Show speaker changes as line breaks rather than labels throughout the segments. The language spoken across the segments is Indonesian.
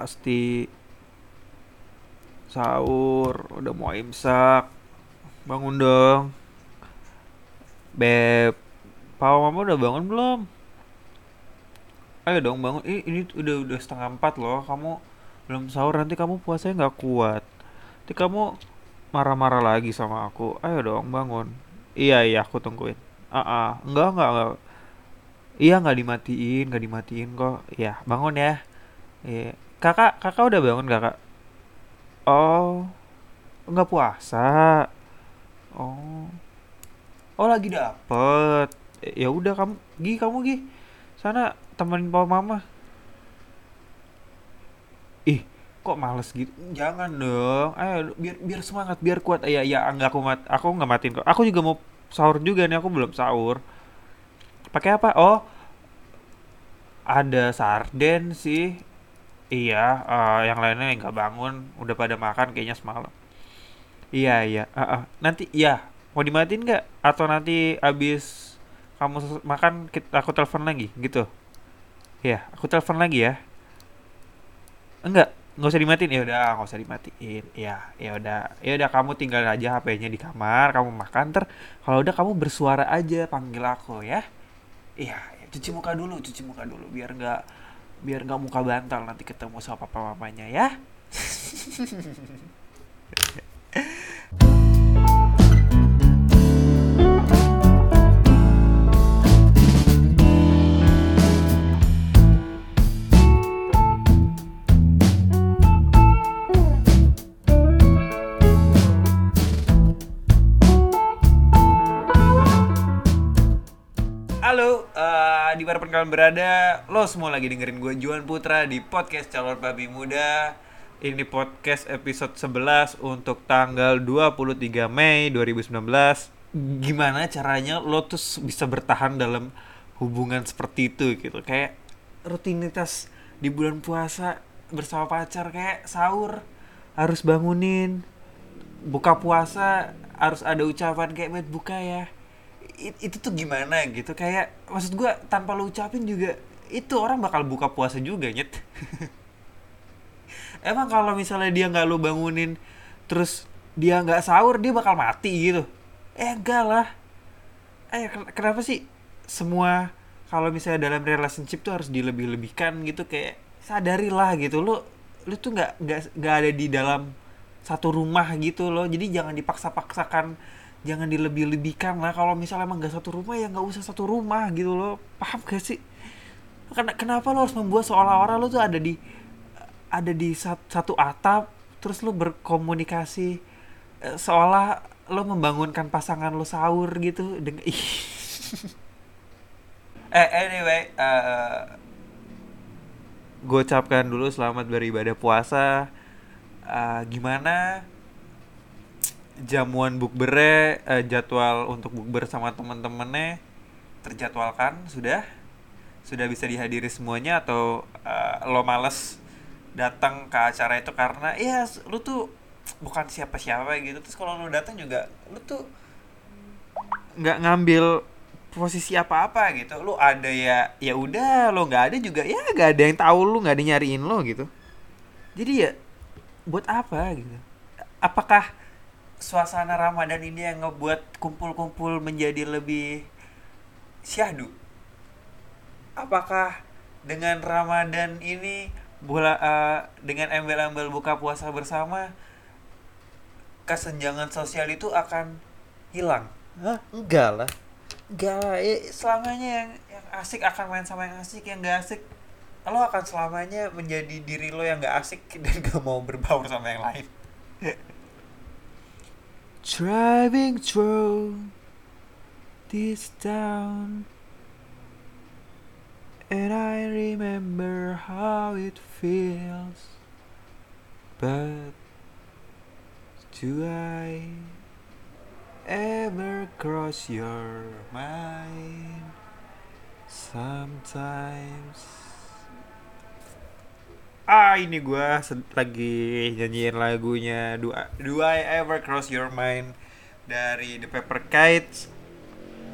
pasti. Sahur udah mau imsak. Bangun dong. Beb papa mama udah bangun belum? Ayo dong bangun. Ini, ini udah udah setengah empat loh. Kamu belum sahur nanti kamu puasanya nggak kuat. Nanti kamu marah-marah lagi sama aku. Ayo dong bangun. Iya iya aku tungguin. Ah uh -uh. enggak enggak enggak. Iya nggak dimatiin nggak dimatiin kok. Iya bangun ya. Iya kakak kakak udah bangun kakak? Oh nggak puasa? Oh. Oh lagi dapet. Ya udah kamu gi kamu gi. Sana temenin papa mama. Ih kok males gitu? Jangan dong. Ayo biar biar semangat biar kuat. Ya ya enggak aku mat aku nggak matiin kok. Aku juga mau sahur juga nih aku belum sahur. Pakai apa? Oh ada sarden sih iya uh, yang lainnya nggak bangun udah pada makan kayaknya semalam. Iya iya. Uh, uh. nanti iya. Mau dimatiin nggak? Atau nanti abis kamu makan kita, aku telepon lagi gitu? Ya aku telepon lagi ya. Enggak nggak usah dimatiin. Ya udah nggak usah dimatiin. Ya ya udah. Ya udah kamu tinggal aja HP-nya di kamar kamu makan ter kalau udah kamu bersuara aja panggil aku ya. Iya ya, cuci muka dulu cuci muka dulu biar nggak biar nggak muka bantal nanti ketemu sama papa mamanya ya di mana pun kalian berada, lo semua lagi dengerin gue Juan Putra di podcast Calon Babi Muda. Ini podcast episode 11 untuk tanggal 23 Mei 2019. Gimana caranya lo tuh bisa bertahan dalam hubungan seperti itu gitu. Kayak rutinitas di bulan puasa bersama pacar kayak sahur harus bangunin, buka puasa harus ada ucapan kayak buka ya it, itu tuh gimana gitu kayak maksud gue tanpa lo ucapin juga itu orang bakal buka puasa juga nyet. Emang kalau misalnya dia nggak lo bangunin terus dia nggak sahur dia bakal mati gitu. Eh enggak lah. Eh kenapa sih semua kalau misalnya dalam relationship tuh harus dilebih-lebihkan gitu kayak sadarilah gitu. Lo lo tuh nggak nggak nggak ada di dalam satu rumah gitu loh. Jadi jangan dipaksa-paksakan jangan dilebih-lebihkan lah. Kalau misalnya emang gak satu rumah ya nggak usah satu rumah gitu loh. Paham gak sih? Kenapa lo harus membuat seolah-olah lo tuh ada di ada di satu atap terus lo berkomunikasi eh, seolah lo membangunkan pasangan lo sahur gitu? Dengan eh anyway uh, gue ucapkan dulu selamat beribadah puasa. Uh, gimana jamuan bukbernya uh, jadwal untuk bukber sama temen-temennya terjadwalkan sudah? Sudah bisa dihadiri semuanya atau uh, lo males datang ke acara itu karena ya lu tuh bukan siapa-siapa gitu. Terus kalau lo datang juga lu tuh nggak ngambil posisi apa-apa gitu. Lu ada ya ya udah lo nggak ada juga ya nggak ada yang tahu lu nggak ada nyariin lo gitu. Jadi ya buat apa gitu? Apakah suasana Ramadan ini yang ngebuat kumpul-kumpul menjadi lebih syahdu? Apakah dengan Ramadan ini bola uh, dengan embel-embel buka puasa bersama kesenjangan sosial itu akan hilang? Hah? Enggak lah. Enggak lah. Eh, selamanya yang yang asik akan main sama yang asik, yang gak asik lo akan selamanya menjadi diri lo yang gak asik dan gak mau berbaur sama yang lain. driving through this town. And I remember how it feels. But do I ever cross your mind? Sometimes ah ini gue lagi nyanyiin lagunya Do I, Do I Ever Cross Your Mind dari The Paper Kites.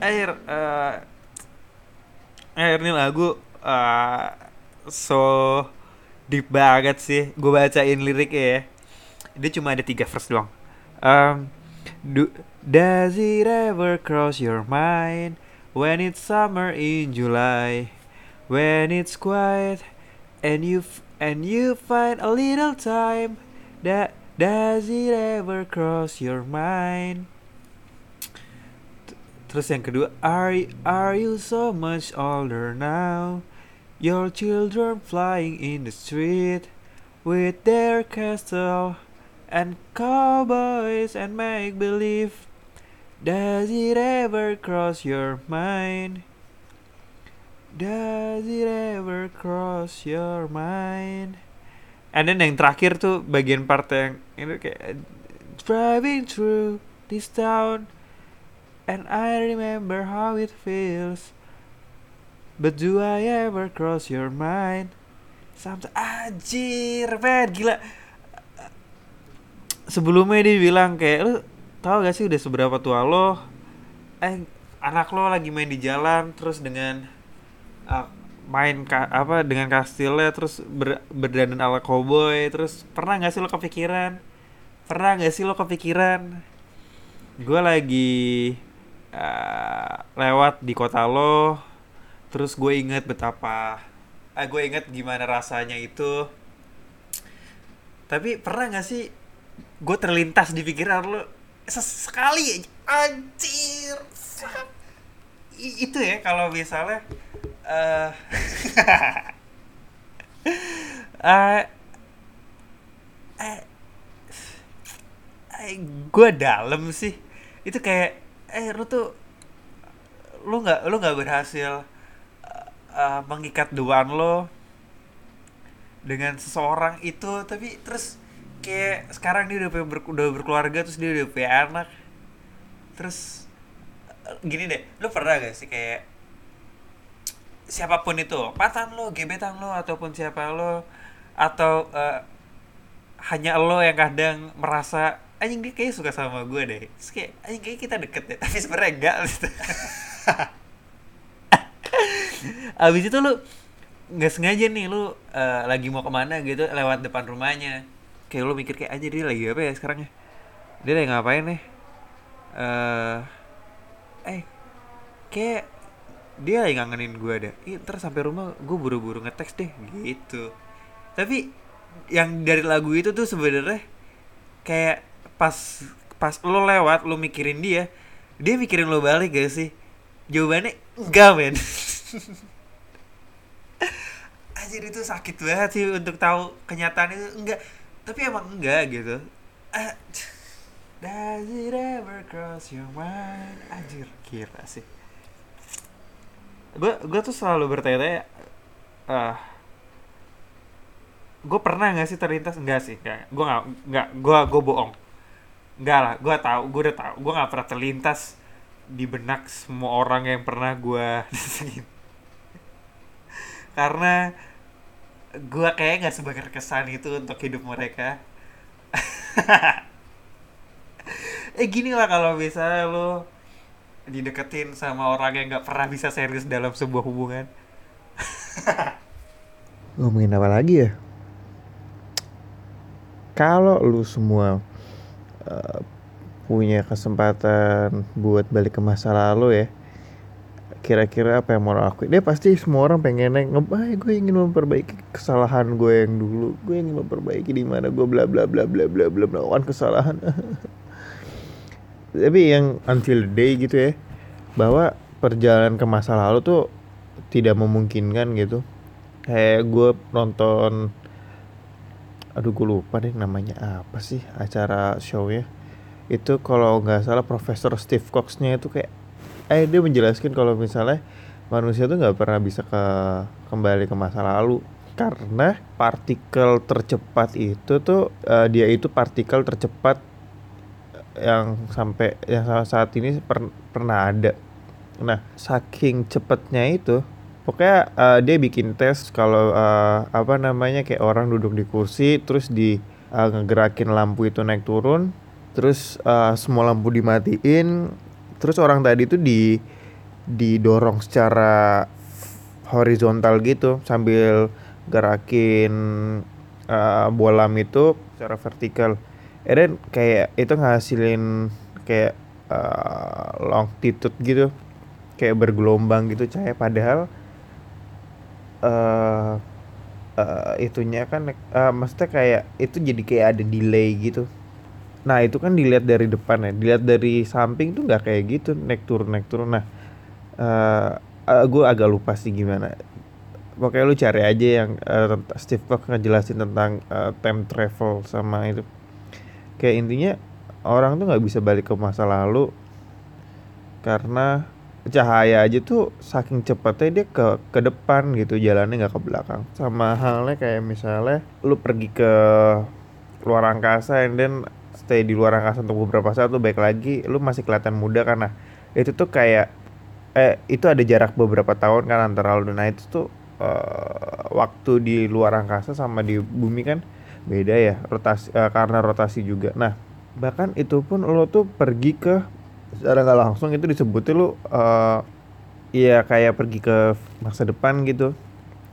Air uh, air ini lagu uh, so deep banget sih. Gue bacain liriknya ya. Dia cuma ada tiga verse doang. Um, do, does it ever cross your mind when it's summer in July? When it's quiet and you and you find a little time that does it ever cross your mind Terus yang kedua, are are you so much older now? Your children flying in the street with their castle and cowboys and make believe. Does it ever cross your mind? Does it ever cross your mind? And then yang terakhir tuh bagian part yang ini kayak driving through this town and I remember how it feels. But do I ever cross your mind? Sampai anjir, men, gila. Sebelumnya dia bilang kayak lu tau gak sih udah seberapa tua lo? Eh anak lo lagi main di jalan terus dengan uh, main ka apa dengan kastilnya terus ber berdandan ala cowboy terus pernah gak sih lo kepikiran? Pernah gak sih lo kepikiran? Gue lagi uh, lewat di kota lo terus gue inget betapa ah gue inget gimana rasanya itu tapi pernah nggak sih gue terlintas di pikiran lo sesekali anjir itu ya kalau misalnya uh, uh, eh, eh, gue dalam sih. Itu kayak eh lu tuh lu nggak lu nggak berhasil uh, uh, mengikat doan lo dengan seseorang itu tapi terus kayak sekarang dia udah ber, udah berkeluarga terus dia udah punya anak. Terus uh, gini deh lu pernah gak sih kayak siapa pun itu patan lo gebetan lo ataupun siapa lo atau uh, hanya lo yang kadang merasa anjing dia kayak suka sama gue deh. Terus kayak anjing kayak kita deket deh. Tapi sebenarnya enggak gitu. Abis itu lu nggak sengaja nih lu uh, lagi mau ke mana gitu lewat depan rumahnya. Kayak lu mikir kayak aja dia lagi apa ya sekarang ya? Dia lagi ngapain nih? Uh, eh kayak dia lagi ngangenin gue deh Ih, ntar sampai rumah gue buru-buru ngeteks deh gitu. Tapi yang dari lagu itu tuh sebenarnya kayak pas pas lo lewat lo mikirin dia dia mikirin lo balik gak sih? Jawabannya enggak men. Anjir itu sakit banget sih untuk tahu kenyataan itu. Enggak tapi emang enggak gitu. Uh, does it ever cross your mind? Anjir kira sih gue gue tuh selalu bertanya-tanya uh, gue pernah nggak sih terlintas? Enggak sih enggak gue nggak nggak gue gue bohong. Enggak lah, gue tahu, gue udah tahu, gue nggak pernah terlintas di benak semua orang yang pernah gue karena gue kayak nggak sebagai kesan itu untuk hidup mereka. Eh gini lah kalau misalnya lo dideketin sama orang yang nggak pernah bisa serius dalam sebuah hubungan.
Ngomongin apa lagi ya? Kalau lu semua uh, punya kesempatan buat balik ke masa lalu ya kira-kira apa yang mau aku dia pasti semua orang pengen ngebay gue ingin memperbaiki kesalahan gue yang dulu. Gue ingin memperbaiki di mana gue bla bla bla bla bla bla melakukan kesalahan tapi yang until day gitu ya bahwa perjalanan ke masa lalu tuh tidak memungkinkan gitu. Kayak gue nonton aduh gue lupa deh namanya apa sih acara shownya. Itu kalau nggak salah Profesor Steve Cox-nya itu kayak eh dia menjelaskan kalau misalnya manusia tuh nggak pernah bisa ke kembali ke masa lalu. Karena partikel tercepat itu tuh uh, dia itu partikel tercepat yang sampai yang saat ini per, pernah ada. Nah, saking cepatnya itu pokoknya uh, dia bikin tes kalau uh, apa namanya kayak orang duduk di kursi terus di uh, ngegerakin lampu itu naik turun terus uh, semua lampu dimatiin terus orang tadi itu di didorong secara horizontal gitu sambil gerakin uh, bolam itu secara vertikal then kayak itu ngasilin kayak uh, longitude gitu. Kayak bergelombang gitu cahaya padahal uh, uh, itunya kan uh, maksudnya kayak itu jadi kayak ada delay gitu. Nah itu kan dilihat dari depan ya. Dilihat dari samping tuh nggak kayak gitu naik turun naik turun. Nah uh, uh, gue agak lupa sih gimana. Pokoknya lu cari aja yang uh, Steve Cook ngejelasin tentang uh, time travel sama itu kayak intinya orang tuh nggak bisa balik ke masa lalu karena cahaya aja tuh saking cepatnya dia ke ke depan gitu jalannya nggak ke belakang. Sama halnya kayak misalnya lu pergi ke luar angkasa and then stay di luar angkasa untuk beberapa saat lu baik lagi lu masih kelihatan muda karena itu tuh kayak eh itu ada jarak beberapa tahun kan antara lu nah itu tuh uh, waktu di luar angkasa sama di bumi kan beda ya rotasi uh, karena rotasi juga. Nah bahkan itu pun lo tuh pergi ke secara nggak langsung itu disebutnya lo uh, ya kayak pergi ke masa depan gitu.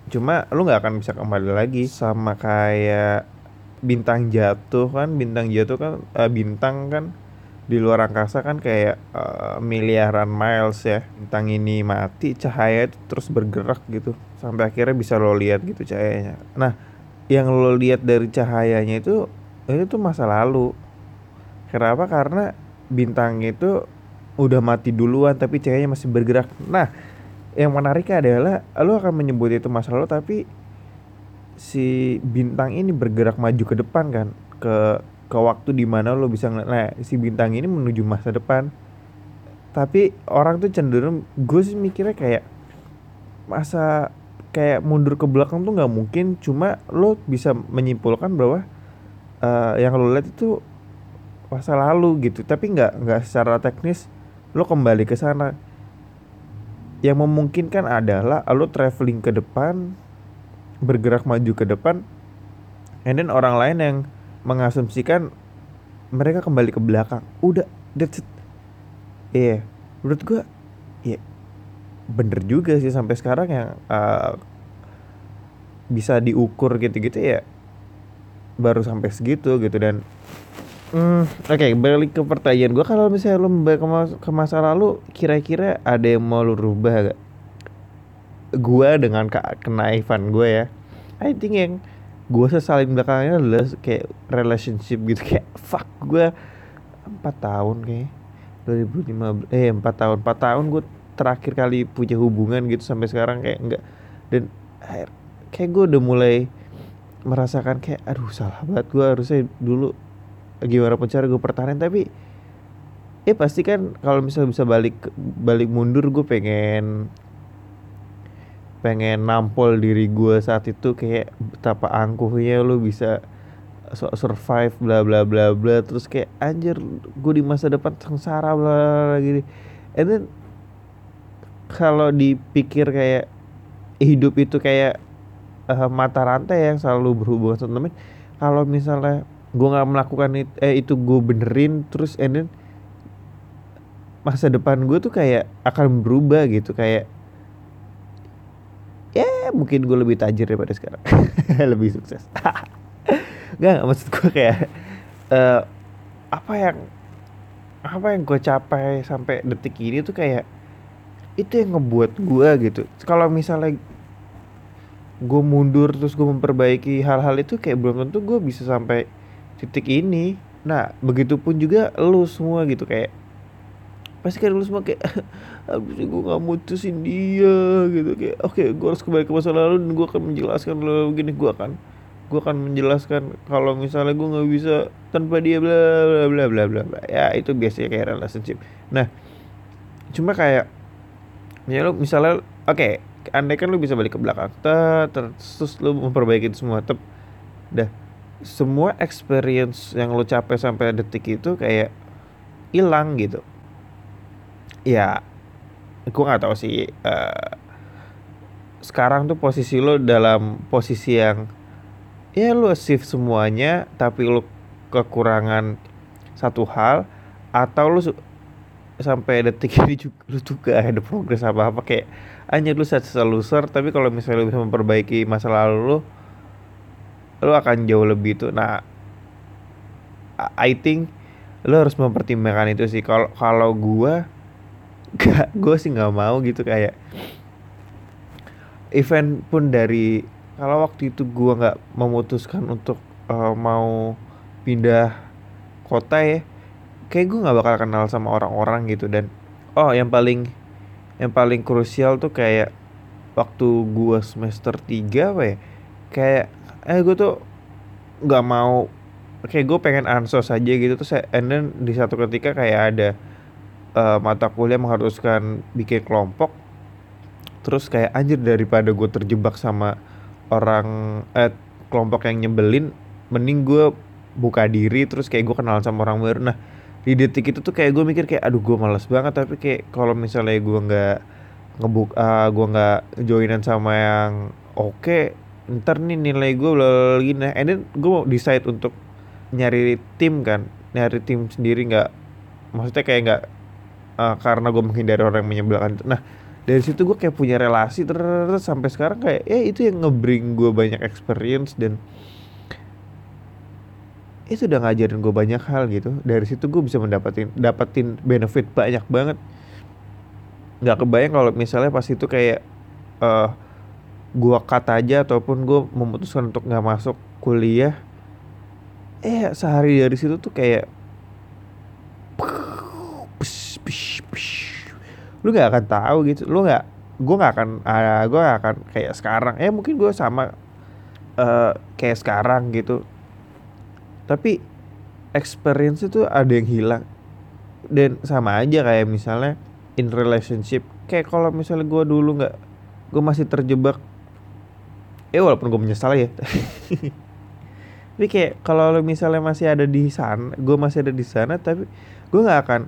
Cuma lo nggak akan bisa kembali lagi sama kayak bintang jatuh kan. Bintang jatuh kan uh, bintang kan di luar angkasa kan kayak uh, miliaran miles ya. Bintang ini mati cahaya itu terus bergerak gitu. Sampai akhirnya bisa lo lihat gitu cahayanya. Nah yang lo lihat dari cahayanya itu itu tuh masa lalu. Kenapa? Karena bintang itu udah mati duluan tapi cahayanya masih bergerak. Nah yang menarik adalah lo akan menyebut itu masa lalu tapi si bintang ini bergerak maju ke depan kan? Ke ke waktu di mana lo bisa ngeliat nah si bintang ini menuju masa depan. Tapi orang tuh cenderung gue sih mikirnya kayak masa kayak mundur ke belakang tuh nggak mungkin cuma lo bisa menyimpulkan bahwa uh, yang lo lihat itu masa lalu gitu tapi nggak nggak secara teknis lo kembali ke sana yang memungkinkan adalah lo traveling ke depan bergerak maju ke depan and then orang lain yang mengasumsikan mereka kembali ke belakang udah that's it iya yeah. menurut gue. Bener juga sih sampai sekarang yang uh, bisa diukur gitu-gitu ya baru sampai segitu gitu dan Hmm, oke okay, balik ke pertanyaan gue kalau misalnya lo ke, mas ke masa lalu kira-kira ada yang mau lo rubah gak? Gue dengan ke kenaifan gue ya, I think yang gue sesalin belakangnya adalah kayak relationship gitu. Kayak fuck gue empat tahun kayak 2015 eh empat tahun. Empat tahun gue terakhir kali punya hubungan gitu sampai sekarang kayak enggak dan kayak gue udah mulai merasakan kayak aduh salah banget gue harusnya dulu gimana pun cara gue pertahanin. Tapi ya pasti kan kalau misalnya bisa balik balik mundur gue pengen pengen nampol diri gue saat itu kayak betapa angkuhnya lu bisa survive bla bla bla bla. Terus kayak anjir gue di masa depan sengsara bla gini. And then kalau dipikir kayak hidup itu kayak uh, mata rantai yang selalu berhubungan sama temen kalau misalnya gue nggak melakukan itu eh itu gue benerin terus and then masa depan gue tuh kayak akan berubah gitu kayak ya mungkin gue lebih tajir daripada sekarang. Lebih sukses. Gak, maksud gue kayak uh, apa yang apa yang gue capai sampai detik ini tuh kayak itu yang ngebuat gue gitu. Kalau misalnya gue mundur terus gue memperbaiki hal-hal itu kayak belum tentu gue bisa sampai titik ini. Nah begitupun juga lu semua gitu kayak pasti kan lu semua kayak abis gue gak mutusin dia gitu. Kayak oke okay, gue harus kembali ke masa lalu dan gue akan menjelaskan lo begini. Gue akan gue akan menjelaskan kalau misalnya gue nggak bisa tanpa dia bla bla bla bla bla bla. Ya itu biasanya kayak relationship. Nah cuma kayak ya lo misalnya oke okay, andai kan lu bisa balik ke belakang terus lu memperbaiki semua tep. Dah semua experience yang lo capai sampai detik itu kayak hilang gitu. Ya gue nggak tahu sih uh, sekarang tuh posisi lo dalam posisi yang ya lo achieve semuanya tapi lo kekurangan satu hal atau lo sampai detik ini juga lu tuh gak ada progres apa apa kayak hanya lu saat loser tapi kalau misalnya lu bisa memperbaiki masa lalu lu lu akan jauh lebih tuh nah I think lu harus mempertimbangkan itu sih. Kalau kalau gua gak gue sih nggak mau gitu. Kayak event pun dari kalau waktu itu gua nggak memutuskan untuk uh, mau pindah kota ya kayak gue nggak bakal kenal sama orang-orang gitu. Dan oh yang paling yang paling krusial tuh kayak waktu gua semester 3 apa ya kayak eh gue tuh nggak mau kayak gue pengen ansos aja gitu. Terus and then di satu ketika kayak ada uh, mata kuliah mengharuskan bikin kelompok terus kayak anjir daripada gue terjebak sama orang eh kelompok yang nyebelin mending gue buka diri terus kayak gue kenal sama orang baru. Nah di detik itu tuh kayak gue mikir kayak aduh gue malas banget. Tapi kayak kalau misalnya gue nggak ngebuk uh, gue nggak joinan sama yang oke okay, ntar nih nilai gue lagi nah and then gue mau decide untuk nyari tim kan nyari tim sendiri nggak maksudnya kayak nggak uh, karena gue menghindari orang yang menyebalkan nah dari situ gue kayak punya relasi terus sampai sekarang kayak ya itu yang ngebring gue banyak experience dan itu udah ngajarin gue banyak hal gitu. Dari situ gue bisa mendapatin dapatin benefit banyak banget. Nggak kebayang kalau misalnya pas itu kayak uh, gue cut aja ataupun gue memutuskan untuk nggak masuk kuliah eh sehari dari situ tuh kayak lu nggak akan tahu gitu. Lu nggak gue nggak akan uh, gue gak akan kayak sekarang. Eh mungkin gue sama uh, kayak sekarang gitu tapi experience itu ada yang hilang. Dan sama aja kayak misalnya in relationship. Kayak kalau misalnya gue dulu nggak gue masih terjebak eh walaupun gue menyesal ya tapi kayak kalau misalnya masih ada di sana gue masih ada di sana tapi gue nggak akan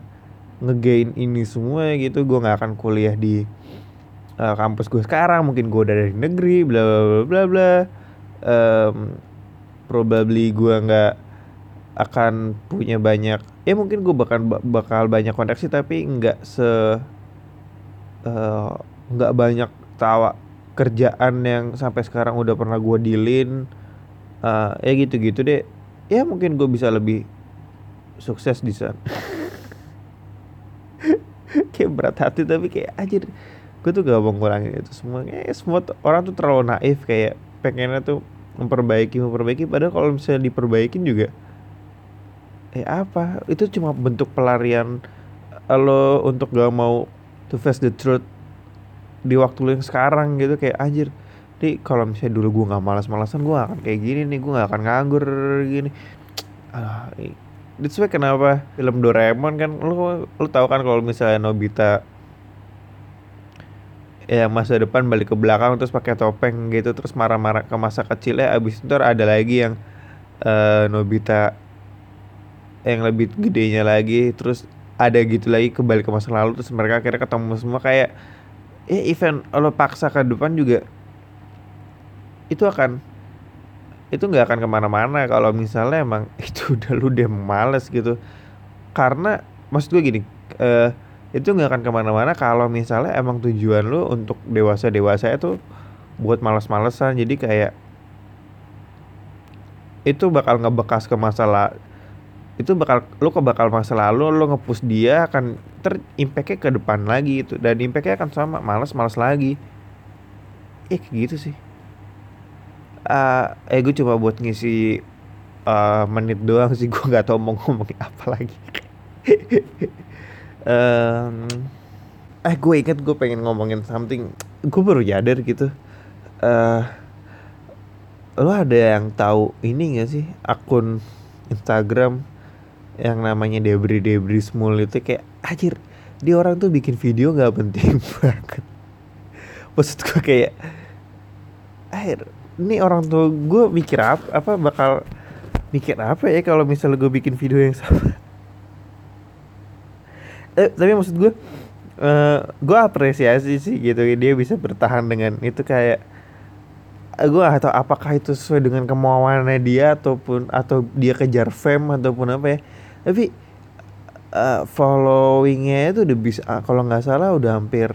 ngegain ini semua gitu. Gue nggak akan kuliah di uh, kampus gue sekarang. Mungkin gue udah dari negeri bla bla bla bla um, probably gue nggak akan punya banyak ya mungkin gue bakal bakal banyak koneksi tapi nggak se eh, nggak uh, banyak tawa kerjaan yang sampai sekarang udah pernah gue dilin uh, ya gitu-gitu deh. Ya mungkin gue bisa lebih sukses di sana. Kayak berat hati tapi kayak aja gue tuh gak mau ngurangin itu semua. Kayak semua orang tuh terlalu naif kayak pengennya tuh memperbaiki memperbaiki. Padahal kalau misalnya diperbaikin juga eh apa? Itu cuma bentuk pelarian eh, lo untuk gak mau to face the truth di waktu lo yang sekarang gitu. Kayak anjir nih kalau misalnya dulu gue nggak malas-malasan gue akan kayak gini nih. Gue nggak akan nganggur gini. Ah That's why kenapa film Doraemon kan lu lu tahu kan kalau misalnya Nobita ya masa depan balik ke belakang terus pakai topeng gitu terus marah-marah ke masa kecilnya abis itu ada lagi yang uh, Nobita yang lebih gedenya lagi terus ada gitu lagi kembali ke masa lalu terus mereka akhirnya ketemu semua kayak ya event lo paksa ke depan juga itu akan itu nggak akan ke mana-mana kalau misalnya emang itu udah lu udah males gitu. Karena maksud gue gini uh, itu nggak akan ke mana-mana kalau misalnya emang tujuan lu untuk dewasa dewasa itu buat males-malesan. Jadi kayak itu bakal ngebekas ke masalah itu bakal lu ke bakal masa lalu lu ngepus dia akan ter ke depan lagi itu dan impactnya akan sama males males lagi. Eh gitu sih. Uh, eh gue coba buat ngisi uh, menit doang sih gue nggak tau mau ngomongin apa lagi. Um, eh gue inget gue pengen ngomongin something. Gue baru nyadar gitu. Uh, lo ada yang tahu ini gak sih akun Instagram yang namanya Debri Debri Small itu kayak anjir dia orang tuh bikin video nggak penting banget. Maksud gue kayak akhir ini orang tua gue mikir apa apa bakal mikir apa ya kalau misalnya gue bikin video yang sama? Eh tapi maksud gue uh, gue apresiasi sih gitu dia bisa bertahan dengan itu kayak gue gak tahu apakah itu sesuai dengan kemauannya dia ataupun atau dia kejar fame ataupun apa ya tapi eh, followingnya itu udah bisa ah, kalau nggak salah udah hampir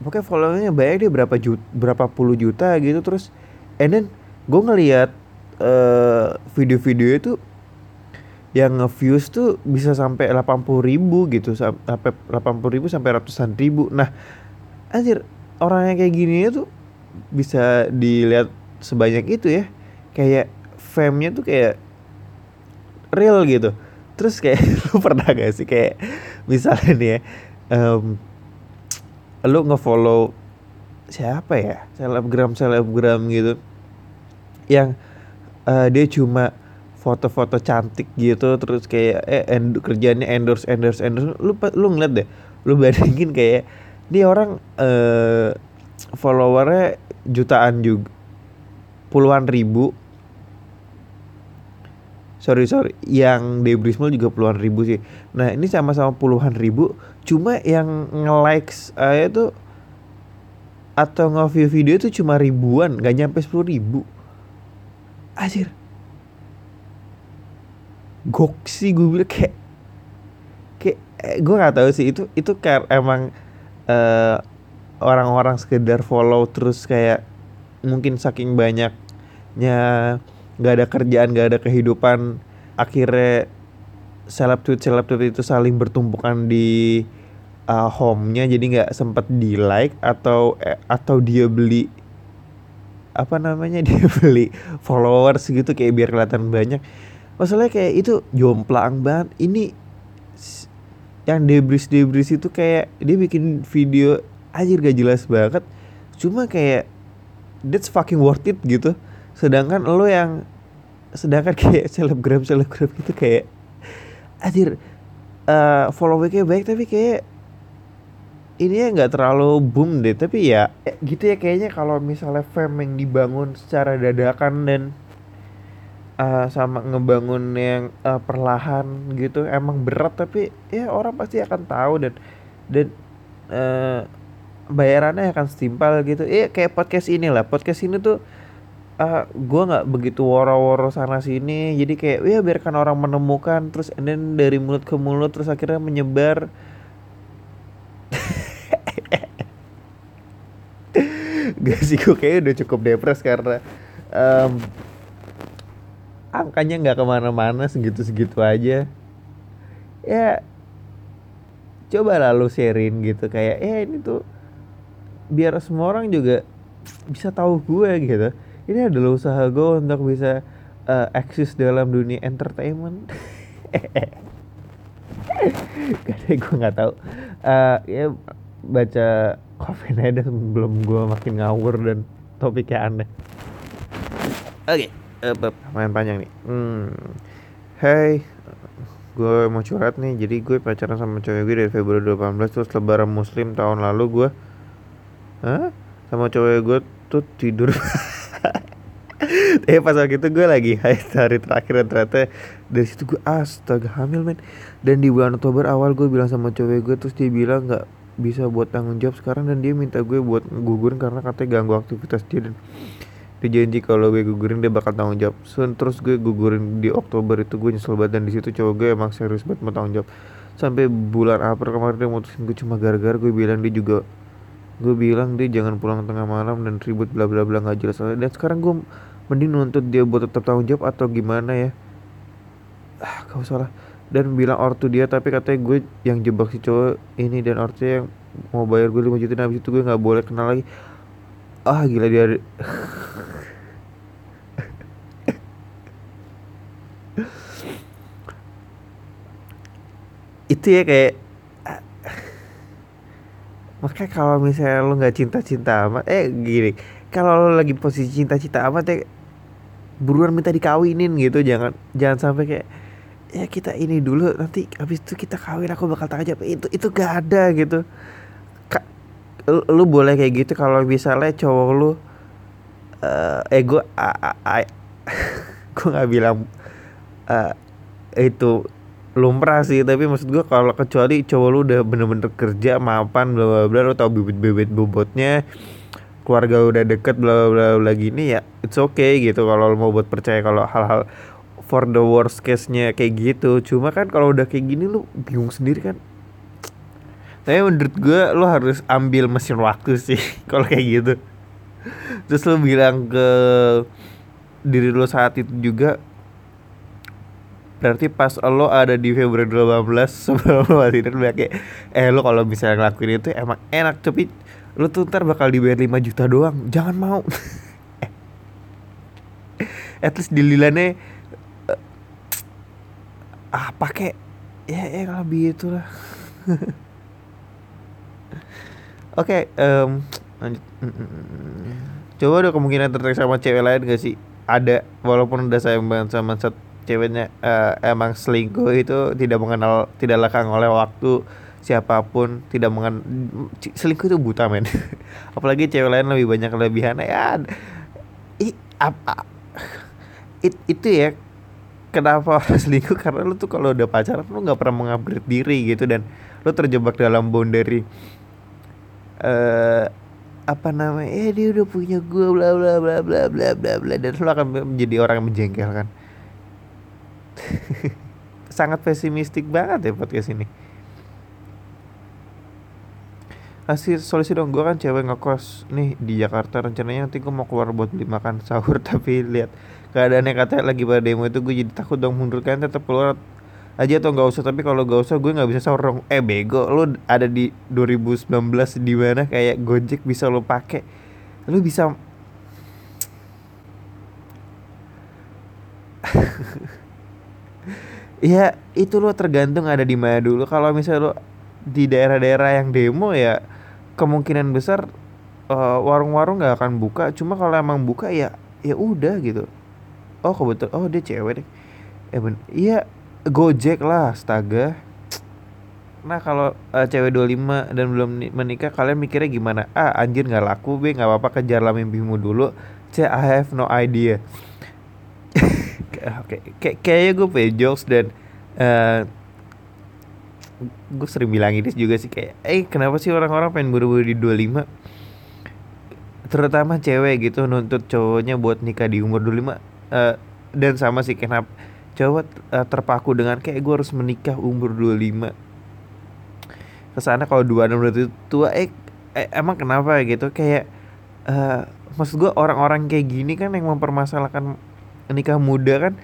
pokoknya followingnya banyak dia berapa juta berapa puluh juta gitu terus. And then gue ngeliat eh, video-video itu yang nge-views tuh bisa sampai 80 ribu gitu sam- sampai 80 ribu sampai ratusan ribu. Nah anjir orang yang kayak gini tuh bisa dilihat sebanyak itu ya. Kayak fame-nya tuh kayak real gitu. Terus kayak lu pernah gak sih kayak misalnya nih ya em, lu ngefollow siapa ya? Selebgram selebgram gitu. Yang eh, dia cuma foto-foto cantik gitu terus kayak eh end, kerjanya endorse endorse endorse. Lu lu ngeliat deh lu bandingin kayak dia orang eh followernya jutaan juga puluhan ribu sorry sorry. Yang Debrismol juga puluhan ribu sih. Nah ini sama-sama puluhan ribu. Cuma yang nge-likes aja tuh atau nge-view video itu cuma ribuan. Gak nyampe sepuluh ribu. Anjir. Goksi gue bilang kayak Kayak eh, gue gak tahu sih. Itu itu kayak emang eh, orang-orang sekedar follow terus kayak mungkin saking banyaknya nggak ada kerjaan nggak ada kehidupan. Akhirnya seleb tweet seleb tweet itu saling bertumpukan di uh, home-nya. Jadi nggak sempet di like atau eh, atau dia beli apa namanya dia beli followers gitu kayak biar kelihatan banyak. Masalahnya kayak itu jomplang banget. Ini yang debris debris itu kayak dia bikin video anjir gak jelas banget. Cuma kayak that's fucking worth it gitu sedangkan lo yang sedangkan kayak selebgram selebgram gitu kayak anjir eh followingnya baik tapi kayak ini ya nggak terlalu boom deh. Tapi ya eh, gitu ya kayaknya kalau misalnya fame yang dibangun secara dadakan dan eh, sama ngebangun yang eh, perlahan gitu emang berat. Tapi ya orang pasti akan tahu dan dan eh, bayarannya akan setimpal gitu. Iya kayak podcast ini lah podcast ini tuh eh gue nggak begitu woro-woro sana sini jadi kayak ya biarkan orang menemukan terus and then dari mulut ke mulut terus akhirnya menyebar. Gak sih gue kayaknya udah cukup depres karena em, angkanya nggak ke mana-mana segitu-segitu aja. Ya coba lalu sharein gitu kayak eh ini tuh biar semua orang juga bisa tahu gue gitu ini adalah usaha gue untuk bisa eh, eksis dalam dunia entertainment. Gak ada gue nggak tahu Eh, ya baca komen aja sebelum gue makin ngawur dan topiknya aneh. Oke eh, main panjang nih. Hmm. Hai gue mau curhat nih. Jadi gue pacaran sama cewek gue dari Februari 18 terus lebaran muslim tahun lalu gue Hah? sama cewek gue tuh tidur Eh pas waktu itu gue lagi hari terakhir dan ternyata dari situ gue astaga hamil men. Dan di bulan Oktober awal gue bilang sama cewek gue terus dia bilang nggak bisa buat tanggung jawab sekarang dan dia minta gue buat gugurin karena katanya ganggu aktivitas dia dan dia janji kalau gue gugurin dia bakal tanggung jawab. So, terus gue gugurin di Oktober itu gue nyesel banget dan di situ cowok gue emang serius banget mau tanggung jawab. Sampai bulan April kemarin dia mutusin gue cuma gara-gara gue bilang dia juga gue bilang dia jangan pulang tengah malam dan ribut bla bla bla nggak jelas. Dan sekarang gue mending nuntut dia buat tetap tanggung jawab atau gimana ya? Ah gak usah lah. Dan bilang ortu dia tapi katanya gue yang jebak si cowok ini dan ortunya yang mau bayar gue 5 juta dan habis itu gue nggak boleh kenal lagi. Ah gila dia itu ya kayak makanya kalau misalnya lo nggak cinta-cinta amat eh gini. Kalau lo lagi posisi cinta-cinta amat ya buruan minta dikawinin gitu. Jangan jangan sampai kayak ya kita ini dulu nanti habis itu kita kawin aku bakal jawab. Itu itu gak ada gitu. Ka- lu, lu boleh kayak gitu kalau misalnya cowok lu eh eh gue gue nggak bilang eh, itu lumrah sih tapi maksud gue kalau kecuali cowok lu udah bener-bener kerja mapan bla bla bla lu tau bibit bibit bobotnya keluarga udah deket bla bla bla bla gini ya it's okay gitu. Kalau lu mau buat percaya kalau hal-hal for the worst case-nya kayak gitu. Cuma kan kalau udah kayak gini lu bingung sendiri kan. Tapi menurut gue lu harus ambil mesin waktu sih kalau kayak gitu. Terus lu bilang ke diri lu saat itu juga berarti pas lo ada di Februari 2018 sebelum lo masih lu kayak eh lo kalau bisa ngelakuin itu emang enak tapi lo tuh ntar bakal dibayar 5 juta doang jangan mau. At least dililannya uh, ah pakai ya ya lebih itulah. Oke okay, um, lanjut coba ada kemungkinan tertarik sama cewek lain gak sih? Ada walaupun udah sayang banget sama set ceweknya uh, emang selingkuh itu tidak mengenal tidak lekang oleh waktu siapa pun tidak mengen selingkuh itu buta men. Apalagi cewek lain lebih banyak kelebihan ya i, apa it, itu ya kenapa orang selingkuh? Karena lu tuh kalau udah pacaran lu nggak pernah mengupgrade diri gitu dan lu terjebak dalam boundary eh uh, apa namanya eh dia udah punya gue bla bla bla bla bla bla bla dan lu akan menjadi orang yang menjengkelkan sangat pesimistik banget ya podcast ini. Kasih solusi dong gue kan cewek ngekos nih di Jakarta rencananya nanti gue mau keluar buat beli makan sahur tapi lihat keadaannya katanya lagi pada demo itu gue jadi takut dong mundur kan tetap keluar aja atau nggak usah tapi kalau nggak usah gue nggak bisa sahur dong. Eh bego lu ada di 2019 di mana kayak Gojek bisa lo pakai? Lu bisa ya itu lo tergantung ada di mana dulu. Kalau misalnya lo di daerah-daerah yang demo ya kemungkinan besar uh, warung-warung nggak akan buka. Cuma kalau emang buka ya ya udah gitu. Oh kebetulan oh dia cewek deh. Eh ben iya gojek lah astaga. Nah kalau uh, cewek 25 dan belum menikah kalian mikirnya gimana? Ah anjir nggak laku be. Nggak apa-apa kejarlah mimpimu dulu. C I have no idea oke. Kayak kayaknya gue punya jokes dan uh, gue sering bilang ini juga sih kayak eh kenapa sih orang-orang pengen buru-buru di 25 terutama cewek gitu nuntut cowoknya buat nikah di umur 25 uh, eh, dan sama sih kenapa cowok uh, terpaku dengan kayak gue harus menikah umur 25 ke sana kalau dua enam berarti tua eh, eh emang kenapa gitu? Kayak uh, maksud gue orang-orang kayak gini kan yang mempermasalahkan nikah muda kan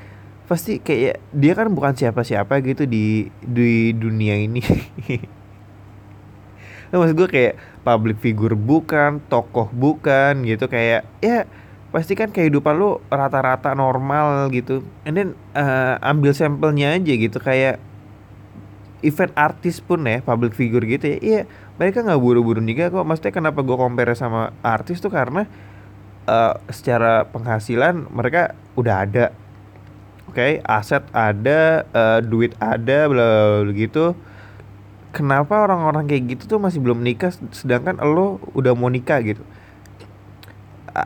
pasti kayak dia kan bukan siapa-siapa gitu di di dunia ini. nah, maksud gue kayak public figure bukan, tokoh bukan gitu kayak ya pasti kan kehidupan lu rata-rata normal gitu. And then uh, ambil sampelnya aja gitu kayak event artis pun ya public figure gitu ya. Iya, mereka nggak buru-buru nikah kok. Maksudnya kenapa gue compare sama artis tuh karena uh, secara penghasilan mereka udah ada. Oke okay, aset ada uh, duit ada bla begitu kenapa orang-orang kayak gitu tuh masih belum nikah sedangkan lo udah mau nikah gitu?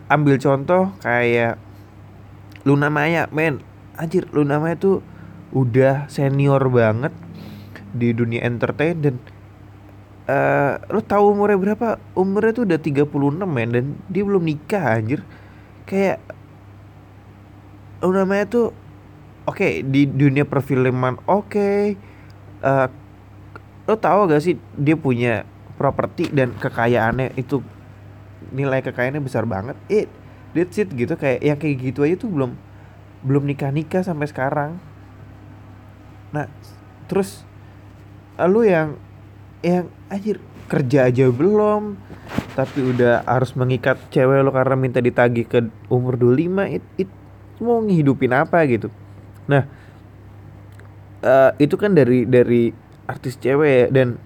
Ambil contoh kayak Luna Maya men. Anjir Luna Maya tuh udah senior banget di dunia entertain dan uh, lo tahu umurnya berapa? Umurnya tuh udah 36 men dan dia belum nikah anjir. Kayak lo namanya tuh oke okay, di dunia perfilman oke. Okay. Uh, lo tahu gak sih dia punya properti dan kekayaannya itu nilai kekayaannya besar banget. It that's it gitu kayak yang kayak gitu aja tuh belum belum nikah nikah sampai sekarang. Nah, terus lu yang yang anjir kerja aja belum tapi udah harus mengikat cewek lo karena minta ditagih ke umur 25 it, it mau ngehidupin apa gitu. Nah uh, itu kan dari dari artis cewek dan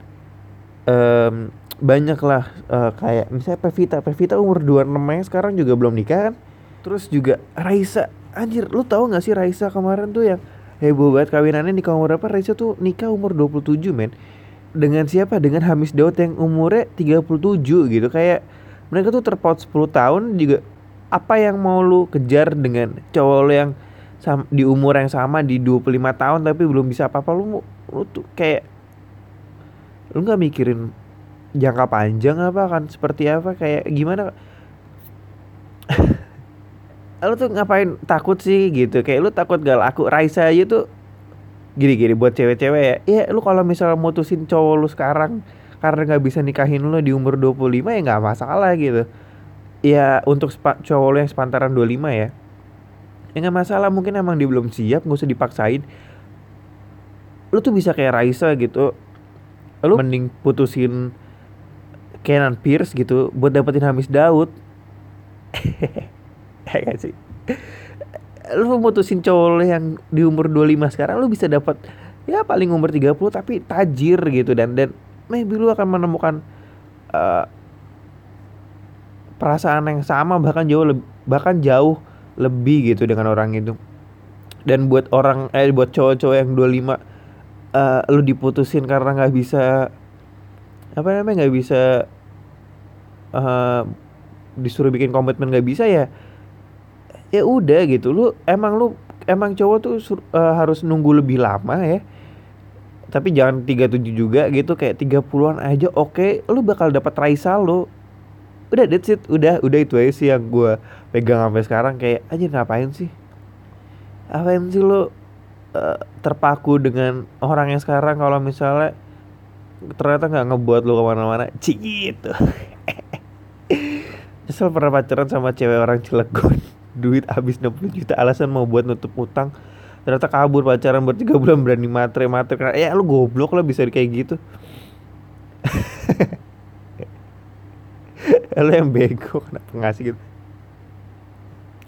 um, banyak lah uh, kayak misalnya Pevita Pevita umur 26 nya sekarang juga belum nikah kan? Terus juga Raisa anjir lu tahu nggak sih Raisa kemarin tuh yang heboh banget kawinannya nikah umur berapa Raisa tuh nikah umur 27 men dengan siapa? Dengan Hamis Daud yang umurnya 37 gitu. Kayak mereka tuh terpaut 10 tahun juga. Apa yang mau lu kejar dengan cowok lu yang di umur yang sama di 25 tahun tapi belum bisa apa-apa? Lu lu tuh kayak lu nggak mikirin jangka panjang apa kan? Seperti apa? Kayak gimana? Lu tuh ngapain? Takut sih gitu. Kayak lu takut gak laku? Raisa aja tuh gini-gini buat cewek-cewek ya. Iya lu kalau misalnya mutusin cowok lu sekarang karena nggak bisa nikahin lu di umur 25 ya nggak masalah gitu. Ya untuk cowok lu yang sepantaran 25 ya ya nggak masalah. Mungkin emang dia belum siap nggak usah dipaksain. Lu tuh bisa kayak Raisa gitu. Lu mending putusin Kenan Pierce gitu buat dapetin Hamis Daud. Ya gak sih lu mutusin cowok yang di umur 25 sekarang lu bisa dapat ya paling umur 30 tapi tajir gitu. Dan dan maybe lu akan menemukan eh, perasaan yang sama bahkan jauh lebih bahkan jauh lebih gitu dengan orang itu. Dan buat orang eh buat cowok-cowok yang 25 eh lu diputusin karena nggak bisa apa namanya nggak bisa eh disuruh bikin komitmen nggak bisa ya ya udah gitu lu emang lu emang cowok tuh sur- eh, harus nunggu lebih lama ya. Tapi jangan 37 juga gitu kayak 30-an aja oke lu bakal dapat Raisa lu. Udah that's it udah udah itu aja sih yang gua pegang sampai sekarang kayak aja ngapain sih? Ngapain sih lu eh, terpaku dengan orang yang sekarang kalau misalnya ternyata nggak ngebuat lu ke mana-mana? Cik gitu. Nyesel pernah pacaran sama cewek orang Cilegon Duit habis 60 juta alasan mau buat nutup utang. Ternyata kabur pacaran bertiga bulan berani matre-matre karena Ya lu goblok lah bisa kayak gitu. Lu yang bego kenapa ngasih gitu?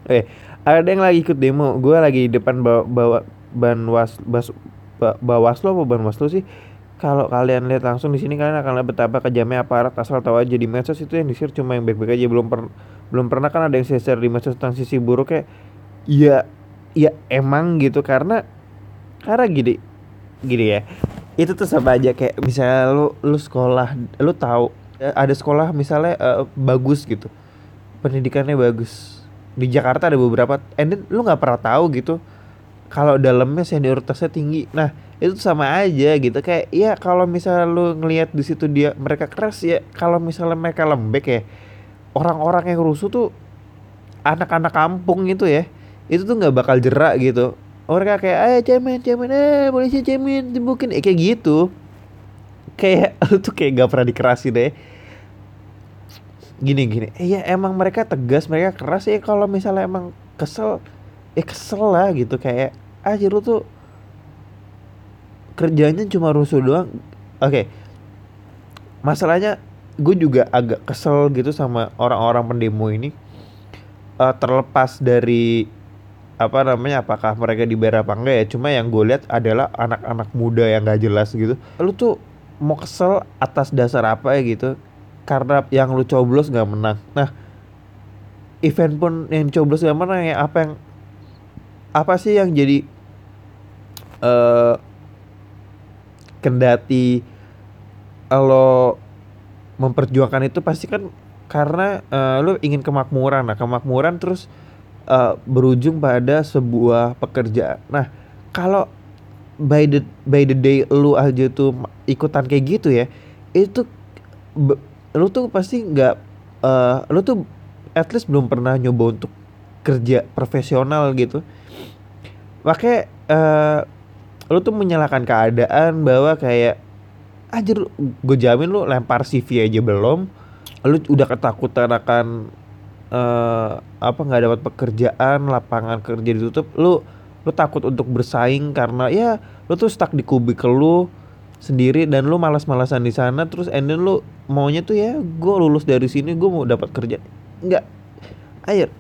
Eh ada yang lagi ikut demo. Gue lagi di depan bawa, bawa ban was, bas, ba, bawaslu apa ban waslu sih? Kalau kalian lihat langsung di sini kalian akan lihat betapa kejamnya aparat. Asal tahu aja di medsos itu yang di-share cuma yang baik-baik aja. Belum per, belum pernah kan ada yang share di medsos tentang sisi buruk kayak ya ya emang gitu. Karena karena gini gini ya itu tuh sama aja kayak misalnya lu lu sekolah lu tahu eh, ada sekolah misalnya eh, bagus gitu pendidikannya bagus. Di Jakarta ada beberapa and then lu nggak pernah tahu gitu kalau dalamnya senioritasnya tinggi. Nah itu sama aja gitu kayak ya kalau misalnya lu ngelihat di situ dia mereka keras ya kalau misalnya mereka lembek ya orang-orang yang rusuh tuh anak-anak kampung itu ya itu tuh nggak bakal jerak gitu. Mereka kayak ayo cemen cemen eh polisi cemen dibukin. Eh, kayak gitu. Kayak lu tuh kayak gak pernah dikerasin deh. Gini gini. Eh, ya emang mereka tegas mereka keras ya kalau misalnya emang kesel ya kesel lah gitu. Kayak aja lu tuh kerjanya cuma rusuh doang. Oke. Masalahnya gue juga agak kesel gitu sama orang-orang pendemo ini Eh, terlepas dari apa namanya apakah mereka dibayar apa enggak ya. Cuma yang gue lihat adalah anak-anak muda yang gak jelas gitu. Lu tuh mau kesel atas dasar apa ya gitu karena yang lu coblos nggak menang. Nah event pun yang coblos gak menang ya apa yang apa sih yang jadi eh kendati lo memperjuangkan itu pasti kan karena eh, lo ingin kemakmuran. Nah kemakmuran terus eh, berujung pada sebuah pekerjaan. Nah kalau by the by the day lu aja tuh ikutan kayak gitu ya itu be- lu tuh pasti nggak eh lu tuh at least belum pernah nyoba untuk kerja profesional gitu. Makanya eh lu tuh menyalahkan keadaan bahwa kayak anjir gue jamin lu lempar CV aja belum lu udah ketakutan akan eh apa nggak dapat pekerjaan lapangan kerja ditutup lu lu takut untuk bersaing karena ya lu tuh stuck di kubikel lu sendiri dan lu malas-malasan di sana terus and lu maunya tuh ya gue lulus dari sini gue mau dapat kerja. Nggak. Air